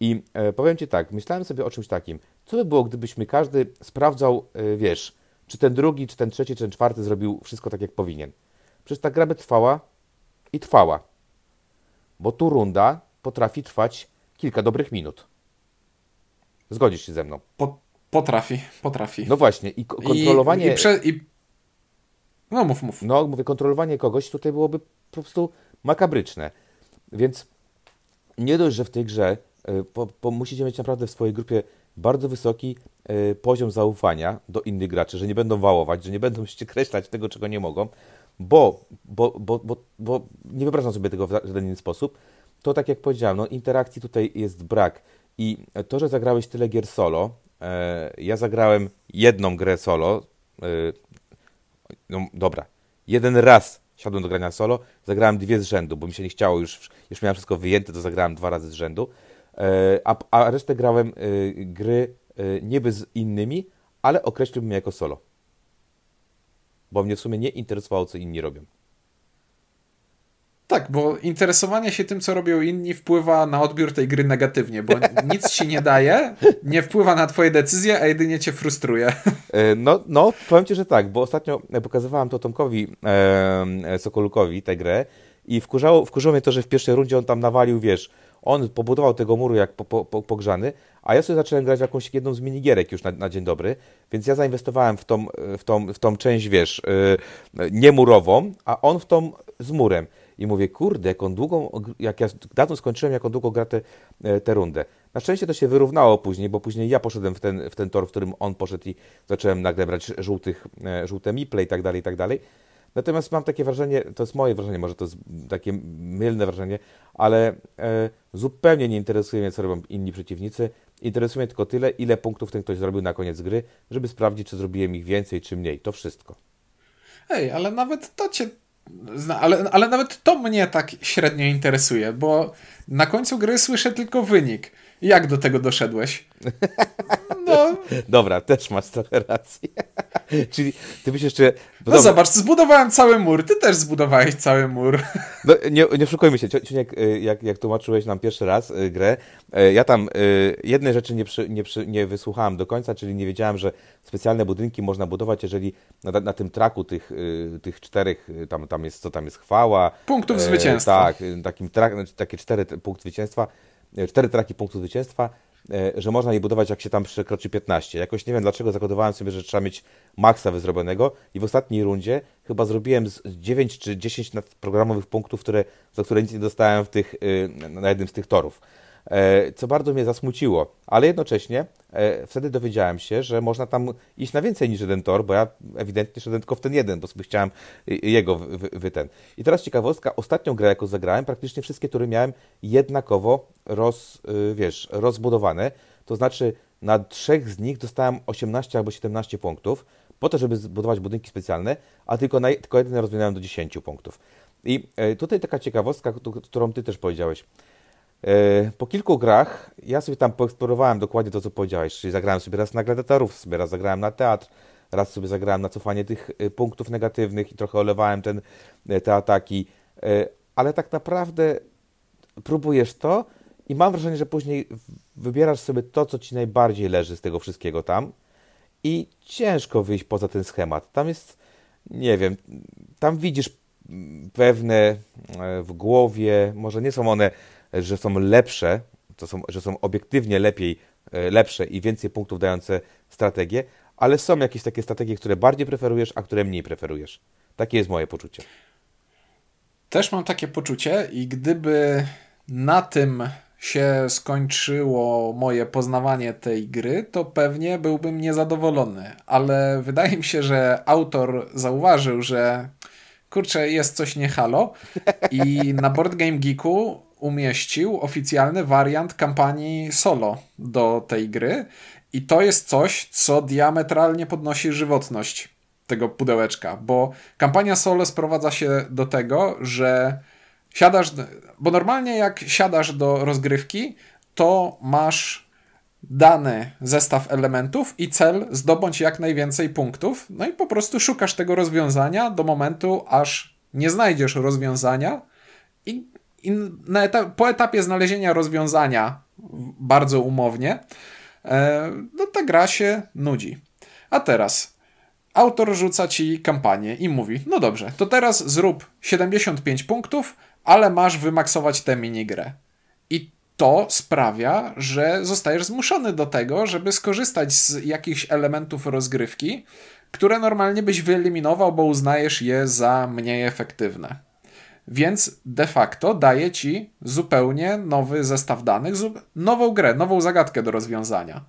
I e, powiem Ci tak, myślałem sobie o czymś takim, co by było, gdybyśmy każdy sprawdzał, e, wiesz, czy ten drugi, czy ten trzeci, czy ten czwarty zrobił wszystko tak, jak powinien. Przecież ta gra by trwała i trwała. Bo tu runda potrafi trwać kilka dobrych minut. Zgodzisz się ze mną? Po, potrafi, potrafi. No właśnie, i kontrolowanie. I, i, prze, i... No mów, mów. No, mówię, kontrolowanie kogoś tutaj byłoby po prostu makabryczne. Więc nie dość, że w tej grze y, po, po, musicie mieć naprawdę w swojej grupie bardzo wysoki y, poziom zaufania do innych graczy, że nie będą wałować, że nie będą się kreślać tego, czego nie mogą, bo, bo, bo, bo, bo nie wyobrażam sobie tego w żaden inny sposób. To tak jak powiedziałem, no, interakcji tutaj jest brak. I to, że zagrałeś tyle gier solo, e, ja zagrałem jedną grę solo, e, no dobra, jeden raz siadłem do grania solo, zagrałem dwie z rzędu, bo mi się nie chciało, już, już miałem wszystko wyjęte, to zagrałem dwa razy z rzędu, a, a resztę grałem e, gry e, niby z innymi, ale określiłbym jako solo. Bo mnie w sumie nie interesowało, co inni robią. Tak, bo interesowanie się tym, co robią inni, wpływa na odbiór tej gry negatywnie, bo [LAUGHS] nic ci nie daje, nie wpływa na twoje decyzje, a jedynie cię frustruje. E, no, no powiem ci, że tak, bo ostatnio pokazywałem to Tomkowi e, Sokolukowi tę grę i wkurzało, wkurzało mnie to, że w pierwszej rundzie on tam nawalił, wiesz, on pobudował tego muru jak po, po, po, pogrzany, a ja sobie zacząłem grać w jakąś jedną z minigierek już na, na dzień dobry, więc ja zainwestowałem w tą, w tą, w tą część, wiesz, yy, niemurową, a on w tą z murem i mówię, kurde, jak on długą, jak ja dawno skończyłem, jak on długo gra tę te, te rundę. Na szczęście to się wyrównało później, bo później ja poszedłem w ten, w ten tor, w którym on poszedł i zacząłem nagle brać żółtych, e, żółte miple i tak dalej, i tak dalej. Natomiast mam takie wrażenie, to jest moje wrażenie, może to jest takie mylne wrażenie, ale e, zupełnie nie interesuje mnie, co robią inni przeciwnicy. Interesuje mnie tylko tyle, ile punktów ten ktoś zrobił na koniec gry, żeby sprawdzić, czy zrobiłem ich więcej, czy mniej. To wszystko. Ej, ale nawet to cię ale, ale nawet to mnie tak średnio interesuje, bo na końcu gry słyszę tylko wynik. Jak do tego doszedłeś? [LAUGHS] No. [LAUGHS] Dobra, też masz trochę rację. [LAUGHS] Czyli ty byś jeszcze. No, no zobacz, zbudowałem cały mur, ty też zbudowałeś cały mur. No, nie, nie szukajmy się. Ciuniek, y, jak, jak tłumaczyłeś nam pierwszy raz y, grę, y, ja tam jednej rzeczy nie, przy, nie, przy, nie wysłuchałem do końca, czyli nie wiedziałem, że specjalne budynki można budować, jeżeli na, na tym traku tych, tych czterech, tam, tam jest, co tam jest, chwała. Punktów zwycięstwa. Tak, takim trak, znaczy takie cztery punkty zwycięstwa, cztery traki punktów zwycięstwa że można je budować jak się tam przekroczy 15. Jakoś nie wiem dlaczego zakodowałem sobie, że trzeba mieć maksa wyzrobionego i w ostatniej rundzie chyba zrobiłem z 9 czy 10 programowych punktów, które, za które nic nie dostałem w tych, y, na jednym z tych torów. E, co bardzo mnie zasmuciło, ale jednocześnie e, wtedy dowiedziałem się, że można tam iść na więcej niż jeden tor, bo ja ewidentnie szedłem tylko w ten jeden, bo sobie chciałem jego wy, wy ten. I teraz ciekawostka, ostatnią grę, jaką zagrałem, praktycznie wszystkie tury miałem jednakowo roz, y, wiesz, rozbudowane, to znaczy na trzech z nich dostałem 18 albo 17 punktów, po to, żeby zbudować budynki specjalne, a tylko, na, tylko jeden rozwinąłem do 10 punktów. I e, tutaj taka ciekawostka, którą Ty też powiedziałeś. E, po kilku grach ja sobie tam poeksplorowałem dokładnie to, co powiedziałeś, czyli zagrałem sobie raz na gladiatorów, sobie raz zagrałem na teatr, raz sobie zagrałem na cofanie tych e, punktów negatywnych i trochę olewałem ten, e, te ataki, ale tak naprawdę próbujesz to i mam wrażenie, że później wybierasz sobie to, co ci najbardziej leży z tego wszystkiego tam i ciężko wyjść poza ten schemat. Tam jest, nie wiem, tam widzisz pewne w głowie, może nie są one że są lepsze, to są, że są obiektywnie lepiej, e, lepsze i więcej punktów dające strategie, ale są jakieś takie strategie, które bardziej preferujesz, a które mniej preferujesz. Takie jest moje poczucie. Też mam takie poczucie i gdyby na tym się skończyło moje poznawanie tej gry, to pewnie byłbym niezadowolony. Ale wydaje mi się, że autor zauważył, że kurczę, jest coś nie halo i na Board Game Geeku umieścił oficjalny wariant kampanii solo do tej gry i to jest coś, co diametralnie podnosi żywotność tego pudełeczka, bo kampania solo sprowadza się do tego, że siadasz, bo normalnie jak siadasz do rozgrywki, to masz dany zestaw elementów i cel zdobądź jak najwięcej punktów. No i po prostu szukasz tego rozwiązania do momentu, aż nie znajdziesz rozwiązania etap, po etapie znalezienia rozwiązania bardzo umownie, e, no ta gra się nudzi. A teraz autor rzuca ci kampanię i mówi: No dobrze, to teraz zrób 75 punktów, ale masz wymaksować tę minigrę. I to sprawia, że zostajesz zmuszony do tego, żeby skorzystać z jakichś elementów rozgrywki, które normalnie byś wyeliminował, bo uznajesz je za mniej efektywne. Więc de facto daje ci zupełnie nowy zestaw danych, nową grę, nową zagadkę do rozwiązania.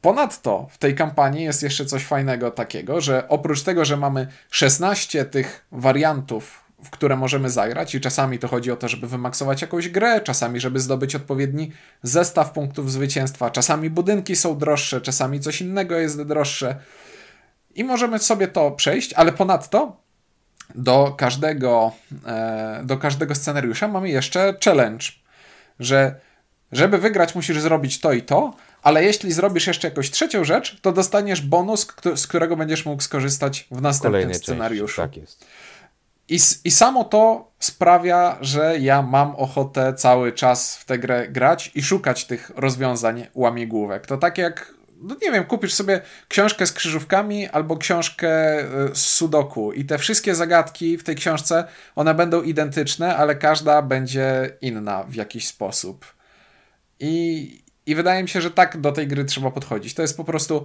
Ponadto w tej kampanii jest jeszcze coś fajnego takiego, że oprócz tego, że mamy 16 tych wariantów, w które możemy zagrać, i czasami to chodzi o to, żeby wymaksować jakąś grę, czasami, żeby zdobyć odpowiedni zestaw punktów zwycięstwa, czasami budynki są droższe, czasami coś innego jest droższe. I możemy sobie to przejść, ale ponadto do każdego, e, do każdego scenariusza mamy jeszcze challenge, że żeby wygrać musisz zrobić to i to, ale jeśli zrobisz jeszcze jakąś trzecią rzecz, to dostaniesz bonus, z którego będziesz mógł skorzystać w następnym Kolejnej scenariuszu. Części. Tak jest. I, I samo to sprawia, że ja mam ochotę cały czas w tę grę grać i szukać tych rozwiązań łamigłówek. To tak jak no nie wiem, kupisz sobie książkę z krzyżówkami albo książkę y, z sudoku i te wszystkie zagadki w tej książce, one będą identyczne, ale każda będzie inna w jakiś sposób. I, i wydaje mi się, że tak do tej gry trzeba podchodzić. To jest po prostu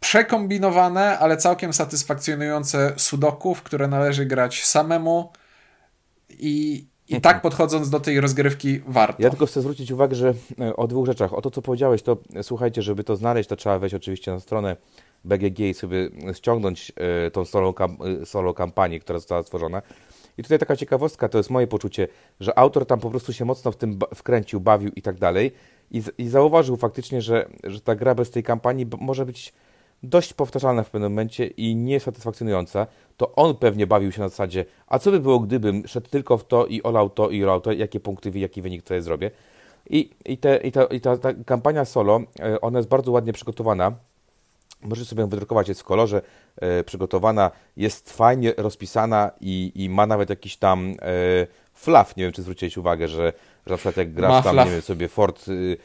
przekombinowane, ale całkiem satysfakcjonujące sudoku, w które należy grać samemu i, i mhm. tak podchodząc do tej rozgrywki warto. Ja tylko chcę zwrócić uwagę, że e, o dwóch rzeczach. O to, co powiedziałeś, to e, słuchajcie, żeby to znaleźć, to trzeba wejść oczywiście na stronę BGG i sobie ściągnąć e, tą solo, solo kampanię, która została stworzona. I tutaj taka ciekawostka, to jest moje poczucie, że autor tam po prostu się mocno w tym wkręcił, bawił i tak dalej. I, i zauważył faktycznie, że, że ta gra bez tej kampanii może być dość powtarzalna w pewnym momencie i niesatysfakcjonująca, to on pewnie bawił się na zasadzie, a co by było, gdybym szedł tylko w to i olał to i olał to, jakie punkty, jaki wynik tutaj zrobię. I, i, te, i, ta, i ta, ta kampania solo, e, ona jest bardzo ładnie przygotowana. Możecie sobie ją wydrukować, jest w kolorze e, przygotowana, jest fajnie rozpisana i, i ma nawet jakiś tam e, fluff. Nie wiem, czy zwróciłeś uwagę, że, że na przykład jak grasz ma tam, nie wiem, sobie Fort, y,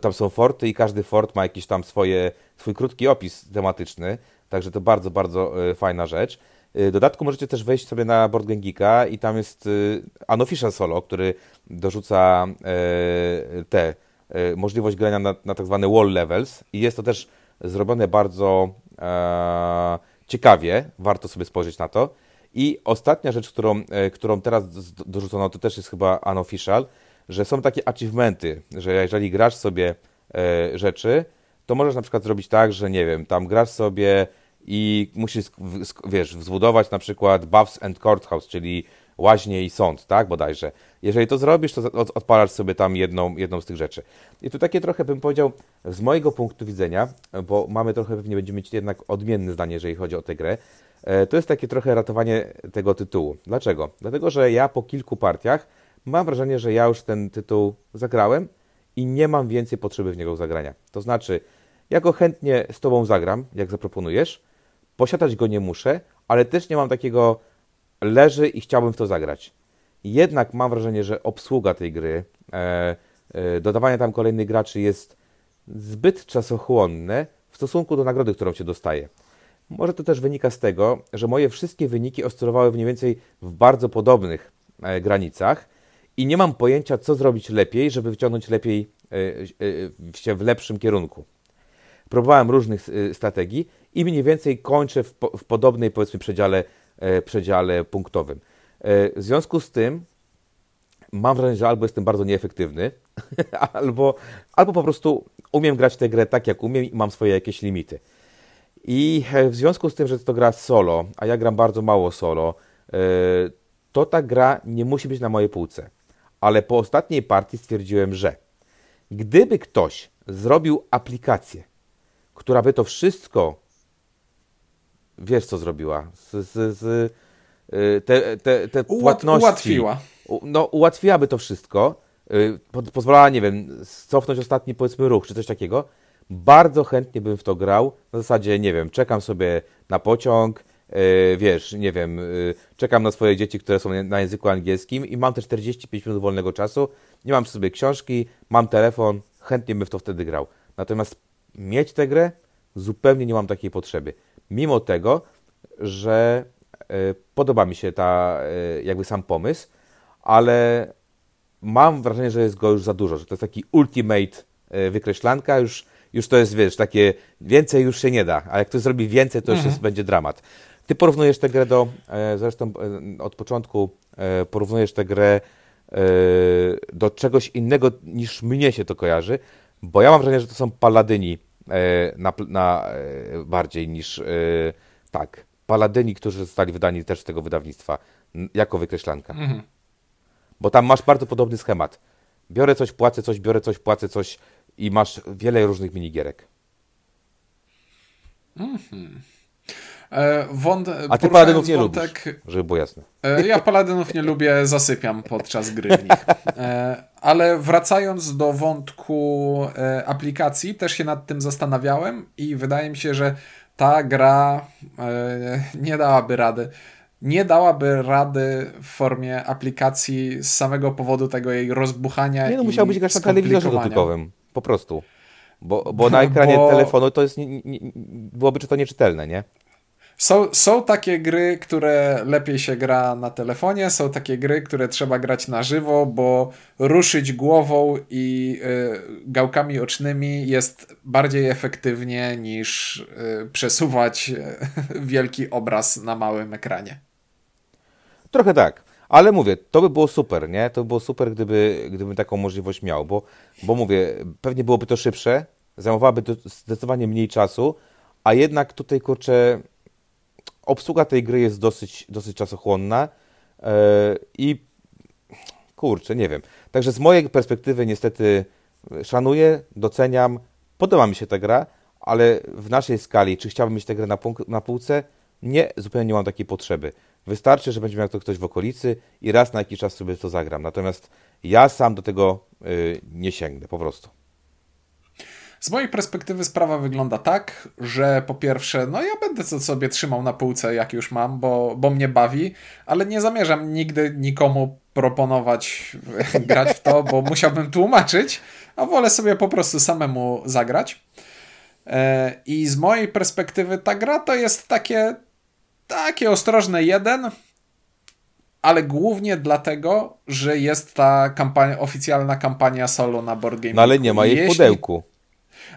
tam są forty i każdy fort ma jakiś tam swoje, swój krótki opis tematyczny, także to bardzo, bardzo e, fajna rzecz. E, w dodatku możecie też wejść sobie na Board Gengika i tam jest e, Unofficial Solo, który dorzuca te możliwość grania na, na tak zwane wall levels i jest to też zrobione bardzo e, ciekawie, warto sobie spojrzeć na to. I ostatnia rzecz, którą, którą teraz dorzucono, to też jest chyba unofficial, że są takie achievementy, że jeżeli grasz sobie e, rzeczy, to możesz na przykład zrobić tak, że nie wiem, tam grasz sobie i musisz, wiesz, zbudować na przykład Buffs and Courthouse, czyli łaźnie i sąd, tak, bodajże. Jeżeli to zrobisz, to odpalasz sobie tam jedną, jedną z tych rzeczy. I tu takie trochę bym powiedział, z mojego punktu widzenia, bo mamy trochę, pewnie będziemy mieć jednak odmienne zdanie, jeżeli chodzi o tę grę, e, to jest takie trochę ratowanie tego tytułu. Dlaczego? Dlatego, że ja po kilku partiach mam wrażenie, że ja już ten tytuł zagrałem i nie mam więcej potrzeby w niego zagrania. To znaczy, ja go chętnie z Tobą zagram, jak zaproponujesz, posiadać go nie muszę, ale też nie mam takiego leży i chciałbym w to zagrać. Jednak mam wrażenie, że obsługa tej gry, e, e, dodawanie tam kolejnych graczy jest zbyt czasochłonne w stosunku do nagrody, którą się dostaje. Może to też wynika z tego, że moje wszystkie wyniki oscylowały mniej więcej w bardzo podobnych e, granicach i nie mam pojęcia, co zrobić lepiej, żeby wyciągnąć lepiej e, się w lepszym kierunku. Próbowałem różnych e, strategii i mniej więcej kończę w, w podobnej, powiedzmy, przedziale, e, przedziale punktowym. W związku z tym mam wrażenie, że albo jestem bardzo nieefektywny, [LAUGHS] albo, albo po prostu umiem grać tę grę tak, jak umiem i mam swoje jakieś limity. I w związku z tym, że to gra solo, a ja gram bardzo mało solo, to ta gra nie musi być na mojej półce ale po ostatniej partii stwierdziłem, że gdyby ktoś zrobił aplikację, która by to wszystko, wiesz co zrobiła, z, z, z y, te, te, te płatności, ułatwiła. No, ułatwiłaby to wszystko, yy, pozwalała, nie wiem, cofnąć ostatni powiedzmy ruch, czy coś takiego, bardzo chętnie bym w to grał. Na zasadzie, nie wiem, czekam sobie na pociąg, wiesz, nie wiem, yy, czekam na swoje dzieci, które są na języku angielskim i mam te 45 minut wolnego czasu, nie mam przy sobie książki, mam telefon, chętnie bym w to wtedy grał. Natomiast mieć tę grę, zupełnie nie mam takiej potrzeby. Mimo tego, że y, podoba mi się ta, jakby sam pomysł, ale mam wrażenie, że jest go już za dużo, że to jest taki ultimate wykreślanka, już, już to jest, wiesz, takie więcej już się nie da, a jak ktoś zrobi więcej, to już mhm. jest, będzie dramat. Ty porównujesz tę grę do, zresztą od początku porównujesz tę grę do czegoś innego niż mnie się to kojarzy, bo ja mam wrażenie, że to są paladyni na, na bardziej niż tak, paladyni, którzy zostali wydani też z tego wydawnictwa, jako wykreślanka. Mhm. Bo tam masz bardzo podobny schemat. Biorę coś, płacę coś, biorę coś, płacę coś i masz wiele różnych minigierek. Mhm. E, wąt, A ty paladynów nie wątek, lubisz, żeby było jasne. E, ja paladynów nie lubię, zasypiam podczas gry w nich. E, ale wracając do wątku aplikacji, też się nad tym zastanawiałem i wydaje mi się, że ta gra nie dałaby rady. Nie dałaby rady w formie aplikacji z samego powodu tego jej rozbuchania. Nie, no musiałbyś grać na telewizorze dotykowym. Po prostu. Bo, bo na ekranie bo... telefonu to jest nie, nie, byłoby czy to nieczytelne, nie? Są, są takie gry, które lepiej się gra na telefonie, są takie gry, które trzeba grać na żywo, bo ruszyć głową i y, gałkami ocznymi jest bardziej efektywnie niż y, przesuwać y, [LAUGHS] wielki obraz na małym ekranie. Trochę tak, ale mówię, to by było super, nie? To by było super, gdyby, gdybym taką możliwość miał, bo, bo mówię, pewnie byłoby to szybsze, zajmowałoby to zdecydowanie mniej czasu, a jednak tutaj kurczę obsługa tej gry jest dosyć, dosyć czasochłonna yy, i kurczę, nie wiem. Także z mojej perspektywy niestety szanuję, doceniam, podoba mi się ta gra, ale w naszej skali, czy chciałbym mieć tę grę na, na półce? Nie, zupełnie nie mam takiej potrzeby. Wystarczy, że będzie miał to ktoś w okolicy i raz na jakiś czas sobie to zagram. Natomiast ja sam do tego yy, nie sięgnę, po prostu. Z mojej perspektywy sprawa wygląda tak, że po pierwsze, no ja będę to sobie trzymał na półce, jak już mam, bo, bo mnie bawi, ale nie zamierzam nigdy nikomu proponować [LAUGHS] grać w to, bo musiałbym tłumaczyć, a wolę sobie po prostu samemu zagrać. E, I z mojej perspektywy ta gra to jest takie, takie ostrożne jeden, ale głównie dlatego, że jest ta kampania, oficjalna kampania solo na Board Game. No ale nie ma jej w pudełku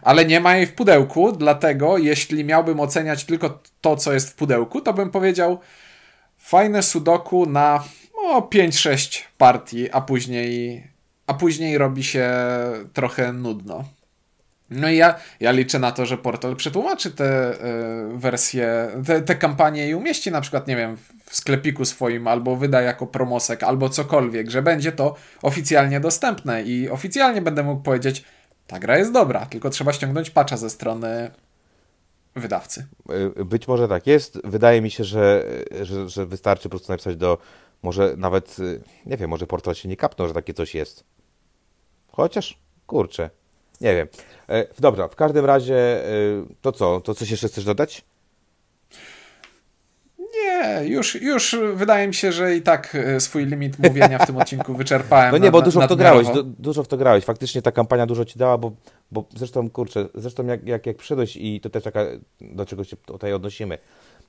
ale nie ma jej w pudełku, dlatego jeśli miałbym oceniać tylko to, co jest w pudełku, to bym powiedział fajne sudoku na o 5-6 partii, a później, a później robi się trochę nudno. No i ja, ja liczę na to, że portal przetłumaczy te y, wersje, te, te kampanie i umieści na przykład, nie wiem, w sklepiku swoim, albo wyda jako promosek, albo cokolwiek, że będzie to oficjalnie dostępne i oficjalnie będę mógł powiedzieć, ta gra jest dobra, tylko trzeba ściągnąć patcha ze strony wydawcy. Y, być może tak jest. Wydaje mi się, że, że, że wystarczy po prostu napisać do, może nawet, y, nie wiem, może portal się nie kapnął, że takie coś jest. Chociaż, kurczę, nie wiem. E, dobra, w każdym razie, y, to co, to coś jeszcze chcesz dodać? Nie, już, już wydaje mi się, że i tak e, swój limit mówienia w tym odcinku wyczerpałem. [LAUGHS] No nie, bo dużo w to grałeś, du, dużo w to grałeś. Faktycznie ta kampania dużo ci dała, bo, bo zresztą, kurczę, zresztą jak, jak, jak przyszedłeś i to też taka, do czego się tutaj odnosimy.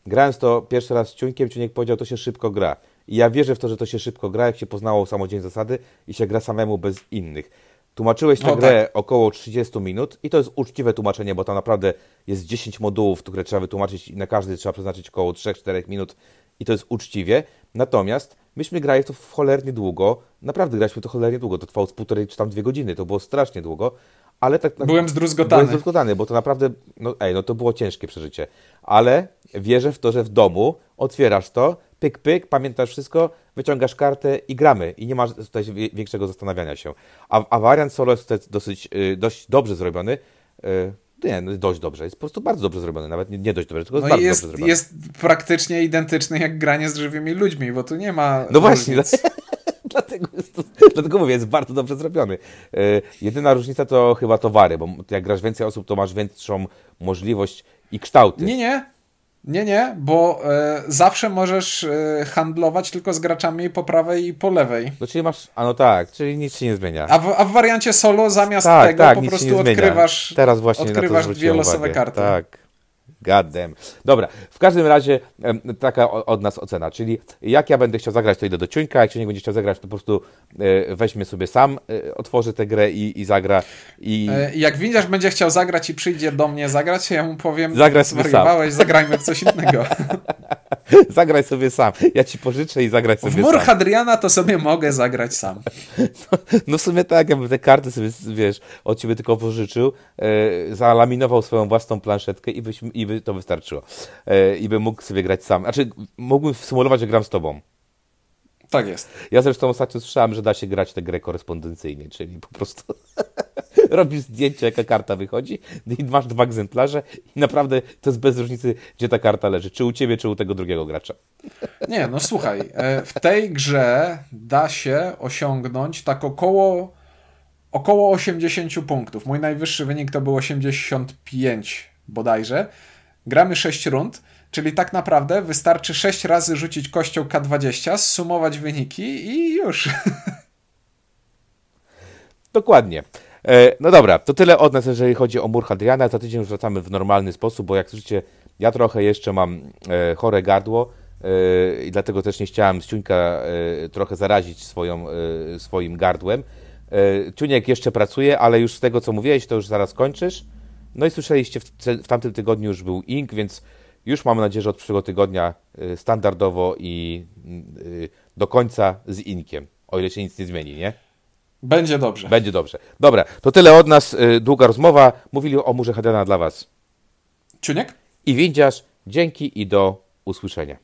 Grając to pierwszy raz z Ciuńkiem, Ciuńek powiedział, to się szybko gra. I ja wierzę w to, że to się szybko gra, jak się poznało samodzielnie zasady i się gra samemu bez innych. Tłumaczyłeś tę no, grę tak. około 30 minut i to jest uczciwe tłumaczenie, bo tam naprawdę jest 10 modułów, które trzeba wytłumaczyć i na każdy trzeba przeznaczyć około 3-4 minut i to jest uczciwie. Natomiast myśmy grali to w cholernie długo, naprawdę graliśmy to cholernie długo, to trwało z półtorej czy tam dwie godziny, to było strasznie długo, ale tak... Byłem zdruzgotany. Byłem zdruzgotany, bo to naprawdę, no ej, no to było ciężkie przeżycie, ale wierzę w to, że w domu otwierasz to, pyk, pyk, pamiętasz wszystko, wyciągasz kartę i gramy. I nie masz tutaj większego zastanawiania się. A, a wariant solo jest dosyć, y, dość dobrze zrobiony. Y, nie, no dość dobrze. Jest po prostu bardzo dobrze zrobiony. Nawet nie, dość dobrze, tylko no bardzo jest, dobrze zrobiony. Jest praktycznie identyczny jak granie z żywymi ludźmi, bo tu nie ma. No właśnie. [LAUGHS] dlatego, jest to, dlatego mówię, jest bardzo dobrze zrobiony. E, jedyna różnica to chyba towary, bo jak grasz więcej osób, to masz większą możliwość i kształty. Nie, nie. Nie, nie, bo e, zawsze możesz e, handlować tylko z graczami po prawej i po lewej. No czyli masz, a no tak, czyli nic się nie zmienia. A w, a w wariancie solo zamiast tak, tego tak, po prostu odkrywasz, Teraz właśnie odkrywasz dwie losowe uwagę. karty. Tak. Damn. Dobra, w każdym razie taka od nas ocena, czyli jak ja będę chciał zagrać, to idę do Ciuńka, jak Ciuńek będzie chciał zagrać, to po prostu e, weźmie sobie sam, e, otworzy tę grę i, i zagra. I E, Jak widzisz, będzie chciał zagrać i przyjdzie do mnie zagrać, ja mu powiem, Zagraj sobie sam. zagrajmy w coś innego. [LAUGHS] zagraj sobie sam. Ja Ci pożyczę i zagraj sobie W sam. Hadriana to sobie mogę zagrać sam. [LAUGHS] No w sumie tak, jakbym te karty sobie, wiesz, od Ciebie tylko pożyczył, e, zalaminował swoją własną planszetkę i, byś, i by to wystarczyło. E, I bym mógł sobie grać sam. Znaczy, mógłbym symulować, że gram z Tobą. Tak jest. Ja zresztą ostatnio słyszałem, że da się grać tę grę korespondencyjnie, czyli po prostu [LAUGHS] robisz zdjęcie, jaka karta wychodzi i masz dwa egzemplarze i naprawdę to jest bez różnicy, gdzie ta karta leży, czy u ciebie, czy u tego drugiego gracza. Nie, no słuchaj, e, w tej grze da się osiągnąć tak około, około 80 punktów. Mój najwyższy wynik to był 85 bodajże. Gramy 6 rund, czyli tak naprawdę wystarczy 6 razy rzucić kością K20, zsumować wyniki i już. [LAUGHS] Dokładnie. E, No dobra, to tyle od nas, jeżeli chodzi o mur Hadriana. Za tydzień już wracamy w normalny sposób, bo jak słyszycie, ja trochę jeszcze mam e, chore gardło e, i dlatego też nie chciałem Ciuńka trochę zarazić swoją, swoim gardłem. Ciuniek jeszcze pracuje, ale już z tego, co mówiłeś, to już zaraz kończysz. No i słyszeliście, w, w tamtym tygodniu już był Ink, więc już mam nadzieję, że od przyszłego tygodnia e, standardowo i e, do końca z Inkiem, o ile się nic nie zmieni, nie? Będzie dobrze. Będzie dobrze. Dobra, to tyle od nas. y, Długa rozmowa. Mówili o murze Hadriana dla Was. Ciuniek? I windziarz. Dzięki i do usłyszenia.